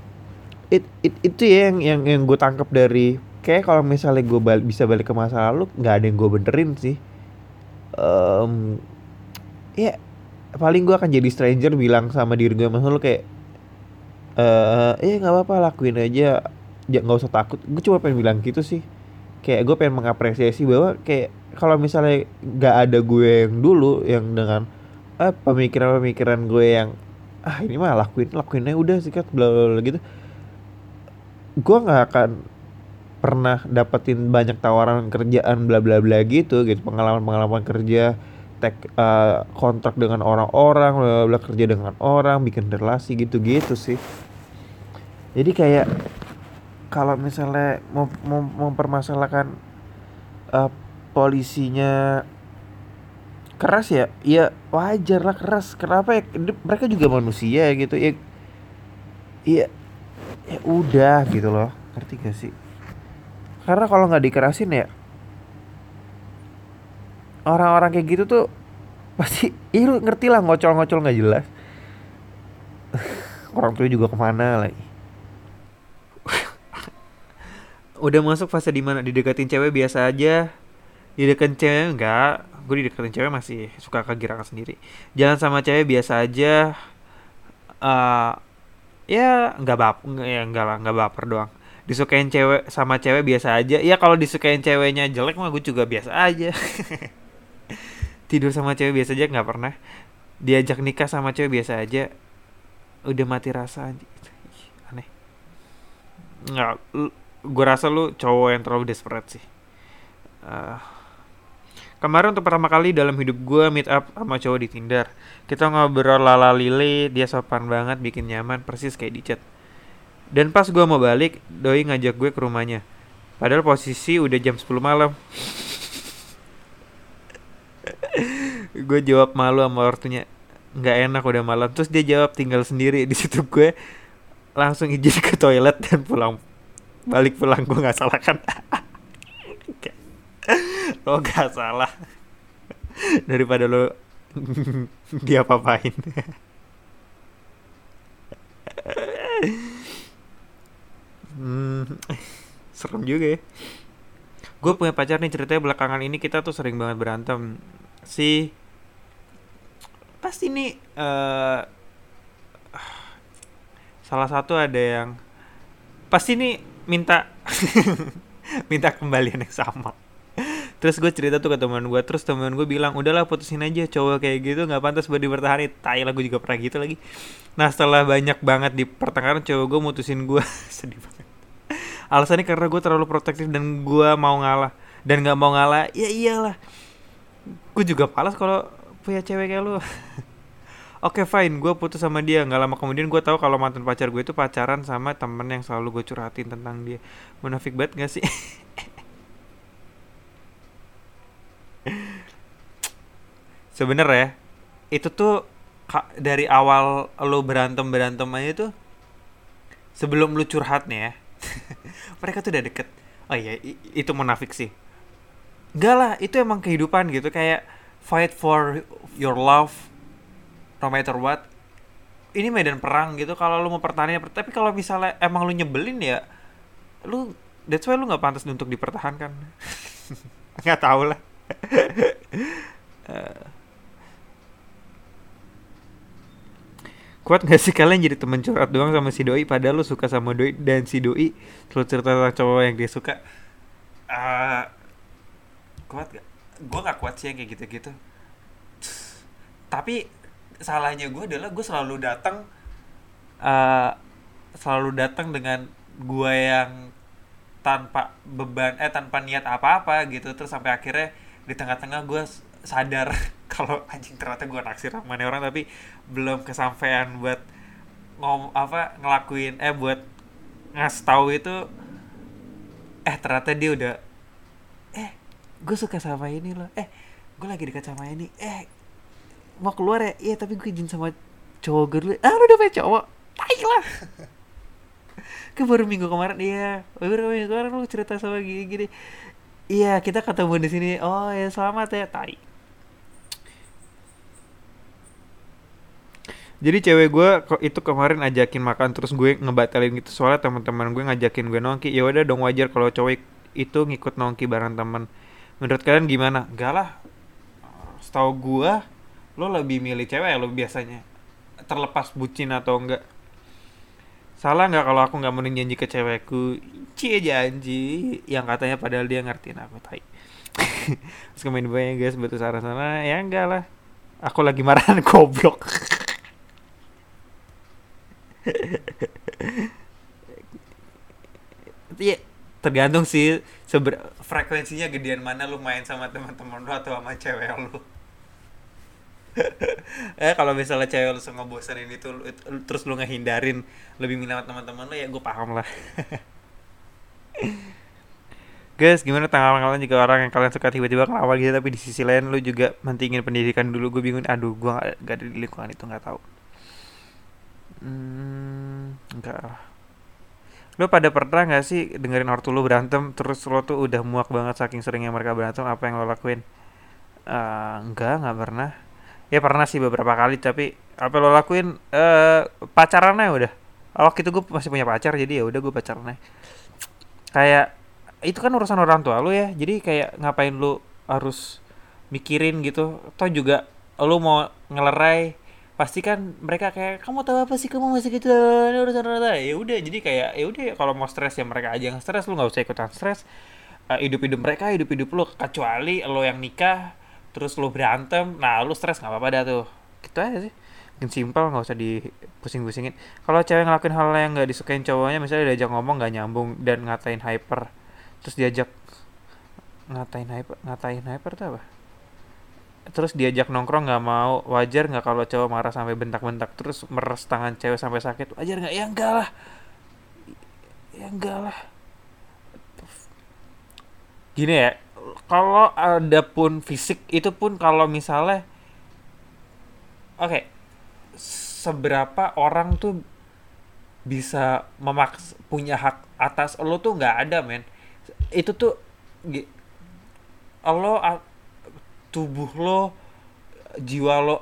it, it, itu ya yang yang yang gue tangkap dari kayak kalau misalnya gue bal- bisa balik ke masa lalu nggak ada yang gue benerin sih Em, ya paling gue akan jadi stranger bilang sama diri gue masa lalu kayak eh eh nggak apa-apa lakuin aja. Ja- nggak usah takut. Gue cuma pengen bilang gitu sih. Kayak gue pengen mengapresiasi bahwa kayak kalau misalnya nggak ada gue yang dulu yang dengan eh, pemikiran-pemikiran gue yang ah ini mah lakuin lakuin aja udah sikat bla bla bla gitu. Gue nggak akan pernah dapetin banyak tawaran kerjaan bla bla bla gitu gitu. Pengalaman pengalaman kerja tek eh, kontrak dengan orang-orang bla bla kerja dengan orang bikin relasi gitu gitu sih. Jadi kayak kalau misalnya mau, mau mempermasalahkan uh, polisinya keras ya? Ya wajar lah keras. Kenapa ya? Mereka juga manusia gitu ya. Iya ya udah gitu loh. Ngerti gak sih karena kalau nggak dikerasin ya orang-orang kayak gitu tuh pasti iya lu ngerti lah ngocol-ngocol nggak jelas. Orang tua juga ke mana lagi?
Udah masuk fase di mana dideketin cewek biasa aja. Dideketin cewek enggak? Gue dideketin cewek masih suka kegirangan sendiri. Jalan sama cewek biasa aja. Uh, ya nggak bap ya enggak lah nggak baper doang disukain cewek sama cewek biasa aja. Ya kalau disukain ceweknya jelek mah gue juga biasa aja. Tidur sama cewek biasa aja nggak pernah. Diajak nikah sama cewek biasa aja udah mati rasa aja aneh. Nggak gue rasa lu cowok yang terlalu desperate sih. Uh, kemarin untuk pertama kali dalam hidup gue meet up sama cowok di Tinder. Kita ngobrol lala lili dia sopan banget bikin nyaman persis kayak di chat dan pas gue mau balik doi ngajak gue ke rumahnya. Padahal posisi udah jam 10 malam. Gue jawab malu sama ortunya nggak enak udah malam. Terus dia jawab tinggal sendiri di situ gue. Langsung izin ke toilet dan pulang. Balik pulang gue nggak salah kan? Lo nggak salah. Daripada lo dia papain hmm, serem juga ya. Gue punya pacar nih ceritanya belakangan ini kita tuh sering banget berantem. Si pasti nih uh, salah satu ada yang pasti nih minta minta kembalian yang sama. Terus gue cerita tuh ke teman gue terus teman gue bilang udahlah putusin aja cowok kayak gitu nggak pantas buat dipertahankan. Tai lah gue juga pernah gitu lagi. Nah setelah banyak banget di pertengahan cowok gue mutusin gue. Sedih banget alasannya karena gue terlalu protektif dan gue mau ngalah dan nggak mau ngalah ya iyalah gue juga palas kalau punya cewek kayak lu Oke okay, fine, gue putus sama dia. Nggak lama kemudian gue tahu kalau mantan pacar gue itu pacaran sama temen yang selalu gue curhatin tentang dia. Munafik banget gak sih? Sebenernya itu tuh dari awal lo berantem berantem aja tuh sebelum lu curhat nih ya mereka tuh udah deket oh iya itu munafik sih Enggak lah, itu emang kehidupan gitu kayak fight for your love no matter what. Ini medan perang gitu kalau lu mau pertahanin tapi kalau misalnya emang lu nyebelin ya lu that's why lu nggak pantas untuk dipertahankan. nggak tahu lah. uh, kuat gak sih kalian jadi temen curhat doang sama si doi? Padahal lu suka sama doi dan si doi selalu cerita tentang cowok yang dia suka. Uh, kuat gak gue gak kuat sih yang kayak gitu-gitu. Tapi salahnya gue adalah gue selalu datang uh, selalu datang dengan gue yang tanpa beban eh tanpa niat apa-apa gitu. Terus sampai akhirnya di tengah-tengah gue sadar kalau anjing ternyata gue naksir sama orang tapi belum kesampaian buat ngom apa ngelakuin eh buat ngasih tahu itu eh ternyata dia udah gue suka sama ini loh eh gue lagi dekat sama ini eh mau keluar ya? Iya tapi gue izin sama cowok gue dulu. Ah lu udah punya cowok? Tai lah. Ke baru minggu kemarin iya baru minggu kemarin lu cerita sama gini gini iya kita ketemu di sini. Oh ya selamat ya. Tai jadi cewek gue itu kemarin ajakin makan terus gue ngebatalin gitu. Soalnya teman-teman gue ngajakin gue nongki. Ya udah dong wajar kalau cowok itu ngikut nongki bareng teman menurut kalian gimana? Enggak lah. Setahu gua lo lebih milih cewek ya lo biasanya. Terlepas bucin atau enggak. Salah nggak kalau aku nggak mau janji ke cewekku? Cie janji yang katanya padahal dia ngertiin aku tai. Terus kemain banyak guys betul arah sana ya enggak lah. Aku lagi marahan goblok Iya, tergantung sih seber frekuensinya gedean mana lu main sama teman-teman lu atau sama cewek lu. Eh kalau misalnya cewek lu sama bosanin itu, itu terus lu ngehindarin lebih minat teman-teman lu ya gue paham lah. Guys, gimana tanggapan kalian jika orang yang kalian suka tiba-tiba ngelawan gitu tapi di sisi lain lu juga mentingin pendidikan dulu? Gue bingung aduh gue gak, gak ada di lingkungan itu nggak tahu hmm, enggak lah. Lu pada pernah nggak sih dengerin ortu lu berantem terus lo tuh udah muak banget saking seringnya mereka berantem apa yang lo lakuin? Eh, enggak nggak pernah. Ya pernah sih beberapa kali tapi apa lo lakuin? Eh pacaran aja udah. Waktu itu gue masih punya pacar jadi ya udah gue pacaran aja. Kayak itu kan urusan orang tua lu ya. Jadi kayak ngapain lu harus mikirin gitu. Toh juga lu mau ngelerai pasti kan mereka kayak kamu tahu apa sih? Kamu masih gitu urusan orang tua ya udah jadi kayak ya udah kalau mau stres ya mereka aja yang stres lu nggak usah ikutan stres. Hidup hidup mereka hidup hidup lu kecuali lo yang nikah terus lu berantem nah lu stres nggak apa-apa dah tuh. Gitu aja sih. Mungkin simpel nggak usah dipusing-pusingin. Kalau cewek ngelakuin hal yang nggak disukain cowoknya misalnya diajak ngomong nggak nyambung dan ngatain hyper terus diajak ngatain hyper ngatain hyper tuh apa terus diajak nongkrong nggak mau. Wajar nggak kalau cowok marah sampai bentak-bentak terus meres tangan cewek sampai sakit. Wajar nggak? Ya enggak lah. Ya enggak lah. Gini ya kalau ada pun fisik itu pun kalau misalnya oke seberapa orang tuh bisa memaks punya hak atas lo tuh nggak ada men. Itu tuh lo tubuh lo jiwa lo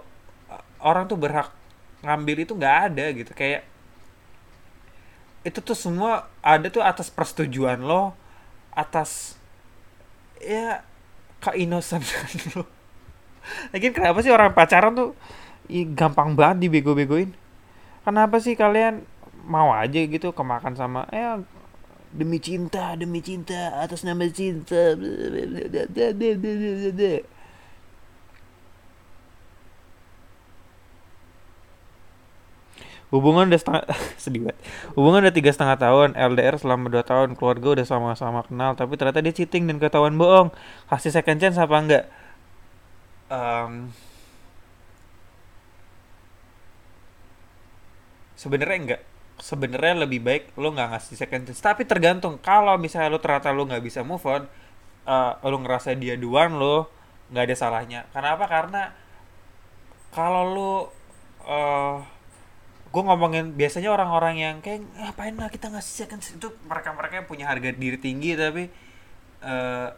orang tuh berhak ngambil itu nggak ada gitu. Kayak itu tuh semua ada tuh atas persetujuan lo atas ya keinosentan lo. Lagian kenapa sih orang pacaran tuh gampang banget dibego-begoin? Kenapa sih kalian mau aja gitu kemakan sama ya demi cinta demi cinta atas nama cinta hubungan udah setengah sedih banget. Hubungan udah tiga setengah tahun LDR selama dua tahun keluarga udah sama-sama kenal tapi ternyata dia cheating dan ketahuan bohong. Kasih second chance apa enggak? Em, sebenarnya enggak. Sebenarnya lebih baik lo nggak ngasih second chance. Tapi tergantung kalau misalnya lo ternyata lo nggak bisa move on eh, lo ngerasa dia duluan lo nggak ada salahnya. Kenapa? Karena kalau lo eh gue ngomongin biasanya orang-orang yang kayak ngapain lah kita ngasih second chance?" itu mereka-mereka yang punya harga diri tinggi tapi eh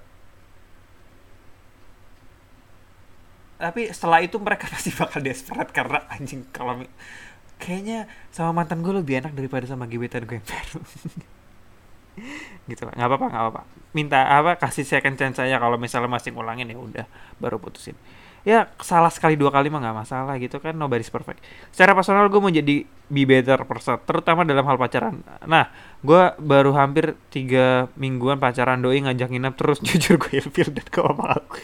tapi setelah itu mereka pasti bakal desperate karena anjing kalau kayaknya sama mantan gue lebih enak daripada sama gebetan gue yang baru gitu lah nggak apa-apa nggak apa-apa minta apa kasih second chance saya kalau misalnya masih ngulangin ya udah baru putusin ya salah sekali dua kali mah nggak masalah gitu kan nobody's perfect. Secara personal gue mau jadi be better person terutama dalam hal pacaran. Nah gue baru hampir tiga mingguan pacaran doi ngajak nginep terus jujur gue ilfil dan gak apa aku.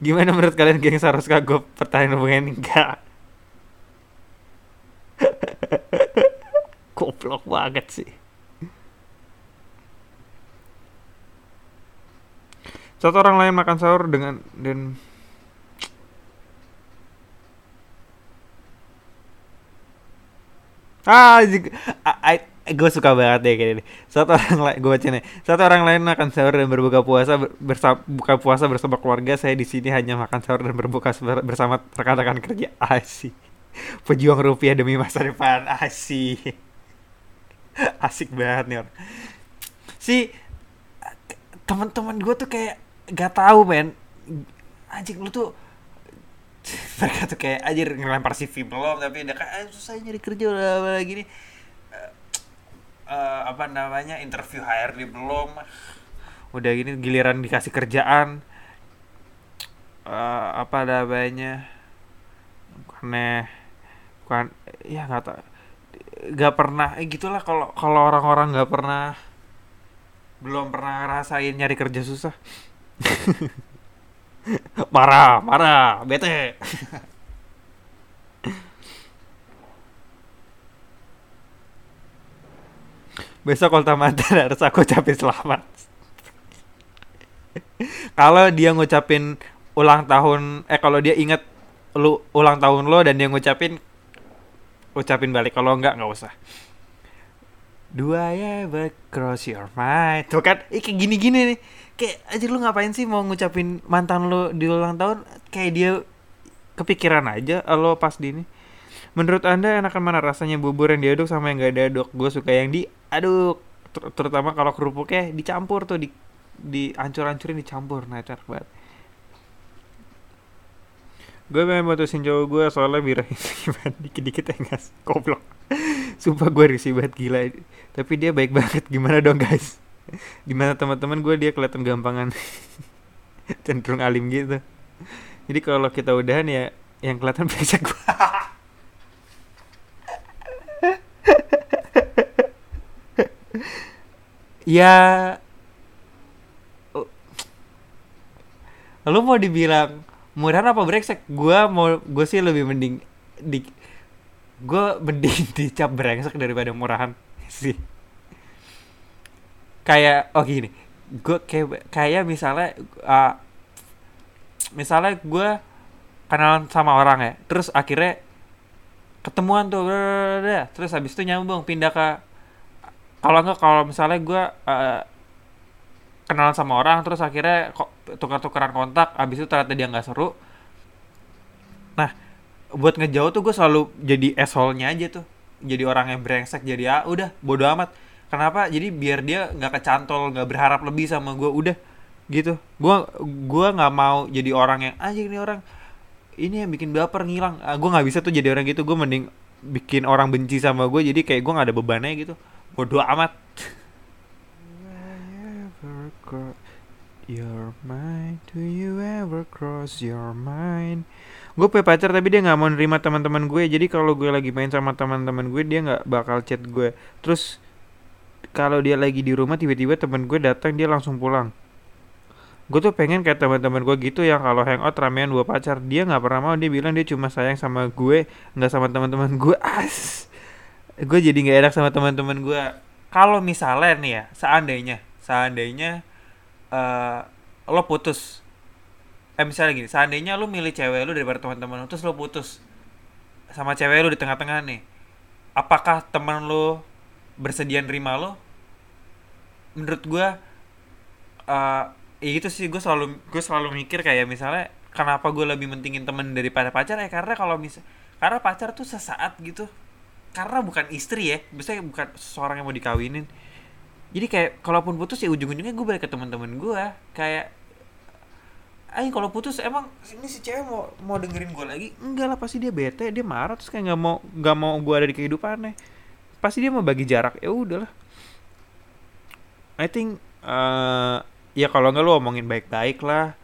Gimana menurut kalian geng? Seharusnya gue pertahanan hubungan enggak goblok banget sih. Satu orang lain makan sahur dengan dan ah gue suka banget deh kayak gini. Satu orang lain gue baca nih. Satu orang lain makan sahur dan berbuka puasa ber- bersa buka puasa bersama keluarga. Saya di sini hanya makan sahur dan berbuka bersama rekan-rekan kerja. Asik. Pejuang rupiah demi masa depan. Asik. Asik banget nih orang si teman-teman gue tuh kayak gak tahu men. Anjing lu tuh mereka tuh kayak anjir ngelempar CV belum tapi udah kayak "Ah, susah nyari kerja udah gini. Eh, eh, apa namanya interview HRD belum. Udah gini giliran dikasih kerjaan. Eh, apa namanya bukannya bukan ya nggak tahu nggak pernah eh gitulah kalau kalau orang-orang nggak pernah belum pernah ngerasain nyari kerja susah marah marah bete besok kalau mantan harus aku ucapin selamat kalau dia ngucapin ulang tahun eh kalau dia inget lu ulang tahun lo dan dia ngucapin ucapin balik kalau enggak nggak usah Do I ever cross your mind? Tuh kan, kayak gini-gini nih. Kayak aja lu ngapain sih mau ngucapin mantan lu di ulang tahun? Kayak dia kepikiran aja lo pas di ini. Menurut anda enakan mana rasanya bubur yang diaduk sama yang gak diaduk? Gue suka yang diaduk. Ter- terutama kalau kerupuknya dicampur tuh di di ancur-ancurin dicampur. Nah enak banget. Gue pengen putusin cowok gue soalnya birahin gimana dikit-dikit ya guys Goblok Sumpah gue risih banget gila Tapi dia baik banget gimana dong guys Gimana teman-teman gue dia kelihatan gampangan Cenderung alim gitu Jadi kalau kita udahan ya Yang kelihatan brengsek gue Ya Lu mau dibilang murahan apa brengsek? Gua mau gue sih lebih mending di gue mending dicap brengsek daripada murahan sih. Kayak oh gini, gue kayak kayak misalnya uh, misalnya gue kenalan sama orang ya, terus akhirnya ketemuan tuh, terus habis itu nyambung pindah ke kalau enggak kalau misalnya gue uh, kenalan sama orang terus akhirnya kok tukar-tukaran kontak habis itu ternyata dia nggak seru. Nah buat ngejauh tuh gue selalu jadi asshole-nya aja tuh. Jadi orang yang brengsek jadi ah udah bodo amat kenapa jadi biar dia nggak kecantol nggak berharap lebih sama gue udah gitu gue gua nggak mau jadi orang yang aja ini orang ini yang bikin baper ngilang ah, gue nggak bisa tuh jadi orang gitu gue mending bikin orang benci sama gue jadi kayak gue nggak ada bebannya gitu bodo amat your mind? Do you ever cross your mind? Gue punya pacar tapi dia nggak mau nerima teman-teman gue. Jadi kalau gue lagi main sama teman-teman gue dia nggak bakal chat gue. Terus kalau dia lagi di rumah tiba-tiba teman gue datang dia langsung pulang. Gue tuh pengen kayak teman-teman gue gitu yang kalau hangout ramean dua pacar. Dia nggak pernah mau dia bilang dia cuma sayang sama gue nggak sama teman-teman gue. As gue jadi nggak enak sama teman-teman gue. Kalau misalnya nih ya seandainya seandainya eh lo putus. Eh misalnya gini seandainya lo milih cewek lo daripada teman-teman lo terus lo putus sama cewek lo di tengah-tengah nih apakah teman lo bersedia nerima lo menurut gue eh ya gitu sih gue selalu gue selalu mikir kayak misalnya kenapa gue lebih mentingin temen daripada pacar ya? Karena kalau misal karena pacar tuh sesaat gitu. Karena bukan istri ya biasanya bukan seseorang yang mau dikawinin. Jadi kayak kalaupun putus ya ujung-ujungnya gue balik ke teman-teman gue kayak Ayo kalau putus emang ini si cewek mau mau dengerin gue lagi? Enggak lah pasti dia bete dia marah terus kayak nggak mau nggak mau gue ada di kehidupannya pasti dia mau bagi jarak. Ya udahlah. I think eh ya kalau nggak lu omongin baik-baik lah.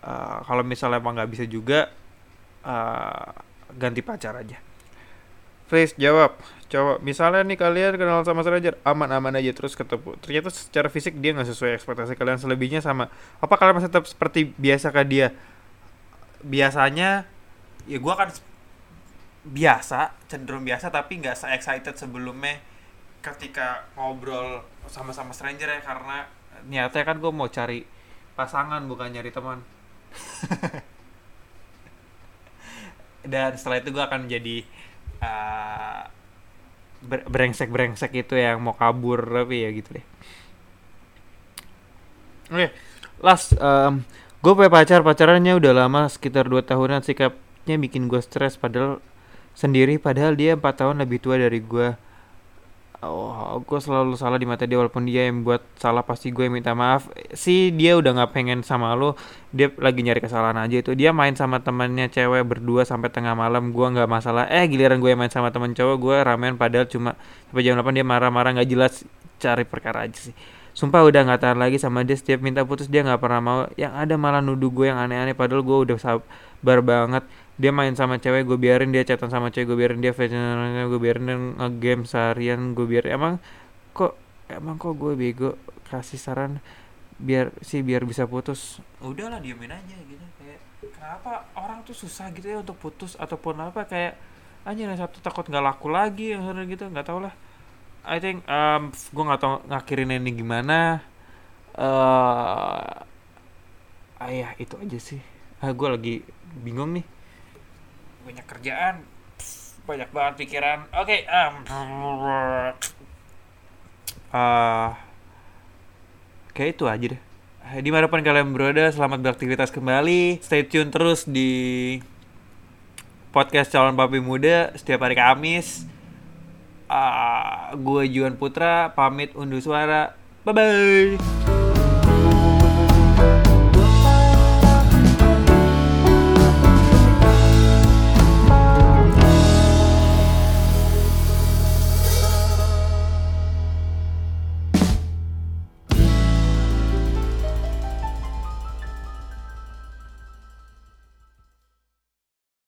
Eh, kalau misalnya emang nggak bisa juga eh ganti pacar aja. Face jawab. Coba misalnya nih kalian kenal sama stranger Aman-aman aja terus ketemu. Ternyata secara fisik dia nggak sesuai ekspektasi kalian Selebihnya sama. Apa kalian masih tetap seperti biasa ke dia? Biasanya Ya gua kan Biasa Cenderung biasa tapi nggak se-excited sebelumnya Ketika ngobrol sama-sama stranger ya Karena niatnya kan gue mau cari pasangan bukan nyari teman. Dan setelah itu gue akan menjadi uh, ber- brengsek-brengsek itu yang mau kabur tapi ya gitu deh. Oke last um, gue punya pacar pacarannya udah lama sekitar 2 tahunan sikapnya bikin gue stres padahal sendiri padahal dia empat tahun lebih tua dari gue oh gue selalu salah di mata dia walaupun dia yang buat salah pasti gue minta maaf. Sih dia udah nggak pengen sama lo dia lagi nyari kesalahan aja itu. Dia main sama temannya cewek berdua sampai tengah malam gue nggak masalah. Eh giliran gue main sama teman cowok gue ramen padahal cuma sampai jam 8 dia marah-marah nggak jelas cari perkara aja sih. Sumpah udah nggak tahan lagi sama dia setiap minta putus dia nggak pernah mau. Yang ada malah nuduh gue yang aneh-aneh padahal gue udah sabar banget dia main sama cewek gue biarin dia chatan sama cewek gue biarin dia fashion gue biarin dia nge-game seharian gue biarin emang kok emang kok gue bego kasih saran biar sih biar bisa putus? Udahlah diemin aja gitu kayak kenapa orang tuh susah gitu ya untuk putus ataupun apa kayak anjir yang satu takut nggak laku lagi yang gitu nggak tau lah. I think um, gue nggak tau ngakhirin ini gimana. Eh ah, ya itu aja sih. Ah, gue lagi bingung nih banyak kerjaan banyak banget pikiran oke um, eh kayak itu aja deh. Di mana pun kalian berada, selamat beraktivitas kembali. Stay tune terus di podcast calon papi muda setiap hari Kamis. Ah, gue Juan Putra pamit undur suara. Bye bye.